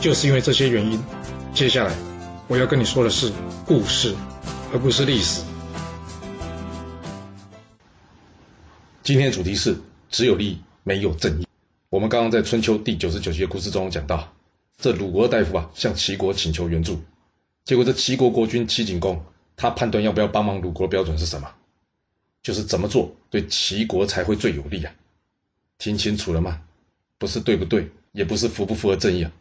就是因为这些原因，接下来我要跟你说的是故事，而不是历史。今天的主题是只有利益没有正义。我们刚刚在春秋第九十九集的故事中讲到，这鲁国大夫啊向齐国请求援助，结果这齐国国君齐景公，他判断要不要帮忙鲁国的标准是什么？就是怎么做对齐国才会最有利啊？听清楚了吗？不是对不对，也不是符不符合正义啊？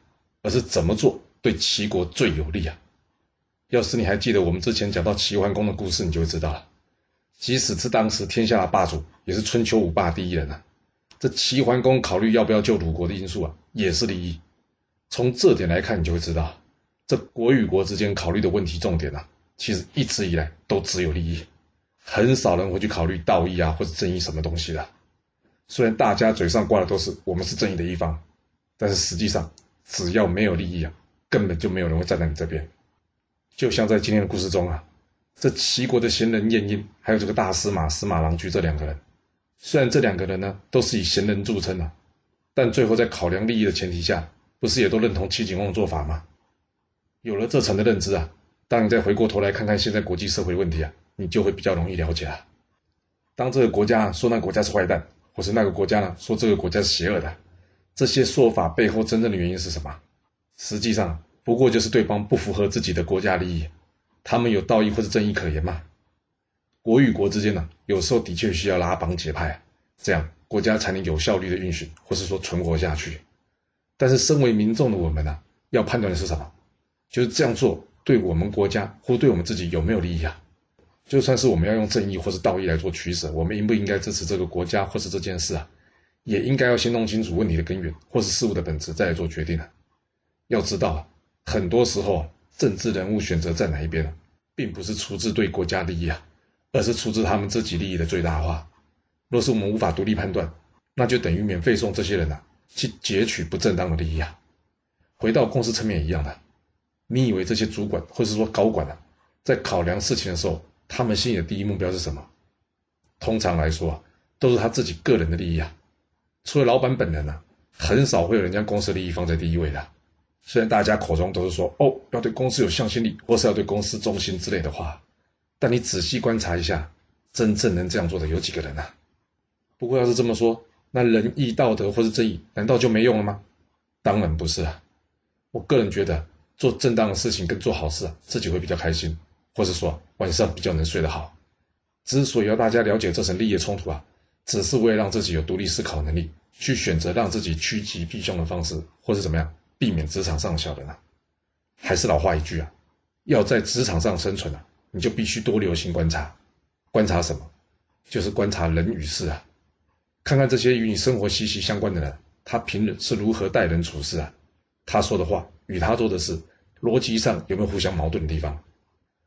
而是怎么做对齐国最有利啊？要是你还记得我们之前讲到齐桓公的故事，你就会知道了。即使是当时天下的霸主，也是春秋五霸第一人啊。这齐桓公考虑要不要救鲁国的因素啊，也是利益。从这点来看，你就会知道，这国与国之间考虑的问题重点啊，其实一直以来都只有利益，很少人会去考虑道义啊或者正义什么东西的。虽然大家嘴上挂的都是我们是正义的一方，但是实际上。只要没有利益啊，根本就没有人会站在你这边。就像在今天的故事中啊，这齐国的贤人晏婴，还有这个大司马司马郎居这两个人，虽然这两个人呢都是以贤人著称啊，但最后在考量利益的前提下，不是也都认同齐景公的做法吗？有了这层的认知啊，当你再回过头来看看现在国际社会问题啊，你就会比较容易了解了。当这个国家说那个国家是坏蛋，或是那个国家呢说这个国家是邪恶的。这些说法背后真正的原因是什么？实际上不过就是对方不符合自己的国家利益，他们有道义或者正义可言吗？国与国之间呢，有时候的确需要拉帮结派，这样国家才能有效率的运行，或是说存活下去。但是身为民众的我们呢，要判断的是什么？就是这样做对我们国家或对我们自己有没有利益啊？就算是我们要用正义或是道义来做取舍，我们应不应该支持这个国家或是这件事啊？也应该要先弄清楚问题的根源，或是事物的本质，再来做决定啊。要知道啊，很多时候啊，政治人物选择在哪一边，并不是出自对国家利益啊，而是出自他们自己利益的最大化。若是我们无法独立判断，那就等于免费送这些人啊去截取不正当的利益啊。回到公司层面一样的，你以为这些主管或是说高管啊，在考量事情的时候，他们心里的第一目标是什么？通常来说啊，都是他自己个人的利益啊。除了老板本人呢，很少会有人将公司利益放在第一位的。虽然大家口中都是说哦，要对公司有向心力，或是要对公司忠心之类的话，但你仔细观察一下，真正能这样做的有几个人呢？不过要是这么说，那仁义道德或是正义，难道就没用了吗？当然不是啊。我个人觉得，做正当的事情跟做好事，自己会比较开心，或是说晚上比较能睡得好。之所以要大家了解这层利益冲突啊。只是为了让自己有独立思考能力，去选择让自己趋吉避凶的方式，或是怎么样避免职场上的小人呢？还是老话一句啊，要在职场上生存啊，你就必须多留心观察。观察什么？就是观察人与事啊，看看这些与你生活息息相关的人，他平日是如何待人处事啊？他说的话与他做的事，逻辑上有没有互相矛盾的地方？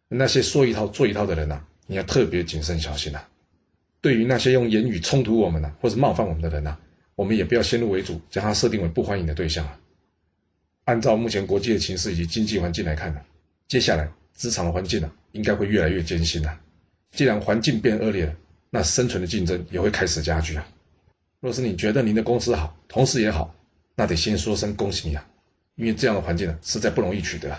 那些说一套做一套的人呢，你要特别谨慎小心啊。对于那些用言语冲突我们的，或者冒犯我们的人呢，我们也不要先入为主，将他设定为不欢迎的对象啊。按照目前国际的形势以及经济环境来看呢，接下来职场的环境呢，应该会越来越艰辛啊。既然环境变恶劣了，那生存的竞争也会开始加剧啊。若是你觉得您的公司好，同事也好，那得先说声恭喜你啊，因为这样的环境呢，实在不容易取得。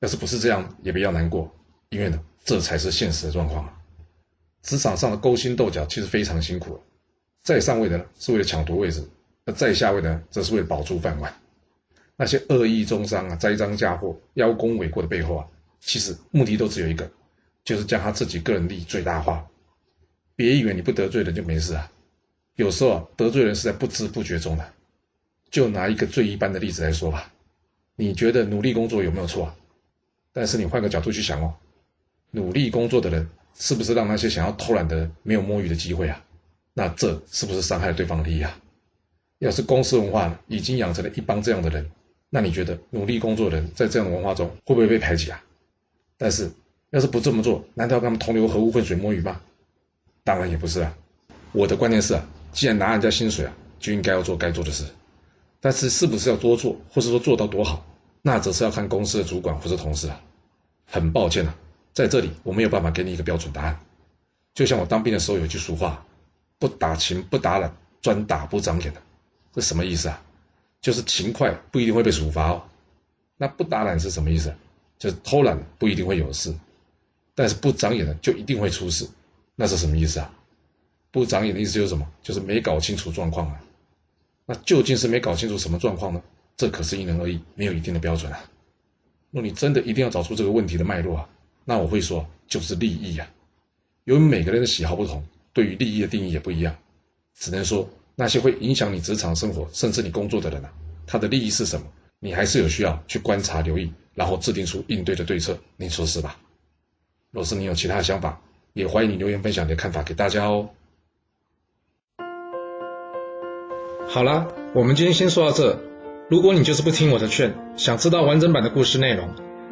要是不是这样，也不要难过，因为呢，这才是现实的状况啊。职场上的勾心斗角其实非常辛苦了，在上位的呢是为了抢夺位置，那在下位的呢则是为了保住饭碗。那些恶意中伤啊、栽赃嫁祸、邀功诿过的背后啊，其实目的都只有一个，就是将他自己个人利益最大化。别以为你不得罪人就没事啊，有时候啊得罪人是在不知不觉中的。就拿一个最一般的例子来说吧，你觉得努力工作有没有错啊？但是你换个角度去想哦，努力工作的人。是不是让那些想要偷懒的没有摸鱼的机会啊？那这是不是伤害了对方的利益啊？要是公司文化已经养成了一帮这样的人，那你觉得努力工作的人在这样的文化中会不会被排挤啊？但是要是不这么做，难道跟他们同流合污、浑水摸鱼吗？当然也不是啊。我的观念是啊，既然拿人家薪水啊，就应该要做该做的事。但是是不是要多做，或是说做到多好，那则是要看公司的主管或是同事啊。很抱歉啊，在这里我没有办法给你一个标准答案。就像我当兵的时候有一句俗话：“不打勤不打懒，专打不长眼的。”这什么意思啊？就是勤快不一定会被处罚哦。那不打懒是什么意思？就是偷懒不一定会有事，但是不长眼的就一定会出事。那是什么意思啊？不长眼的意思就是什么？就是没搞清楚状况啊。那究竟是没搞清楚什么状况呢？这可是因人而异，没有一定的标准啊。若你真的一定要找出这个问题的脉络啊，那我会说就是利益啊。由于每个人的喜好不同，对于利益的定义也不一样，只能说。那些会影响你职场生活，甚至你工作的人啊，他的利益是什么？你还是有需要去观察、留意，然后制定出应对的对策。你说是吧？若是你有其他想法，也欢迎你留言分享你的看法给大家哦。好啦，我们今天先说到这。如果你就是不听我的劝，想知道完整版的故事内容，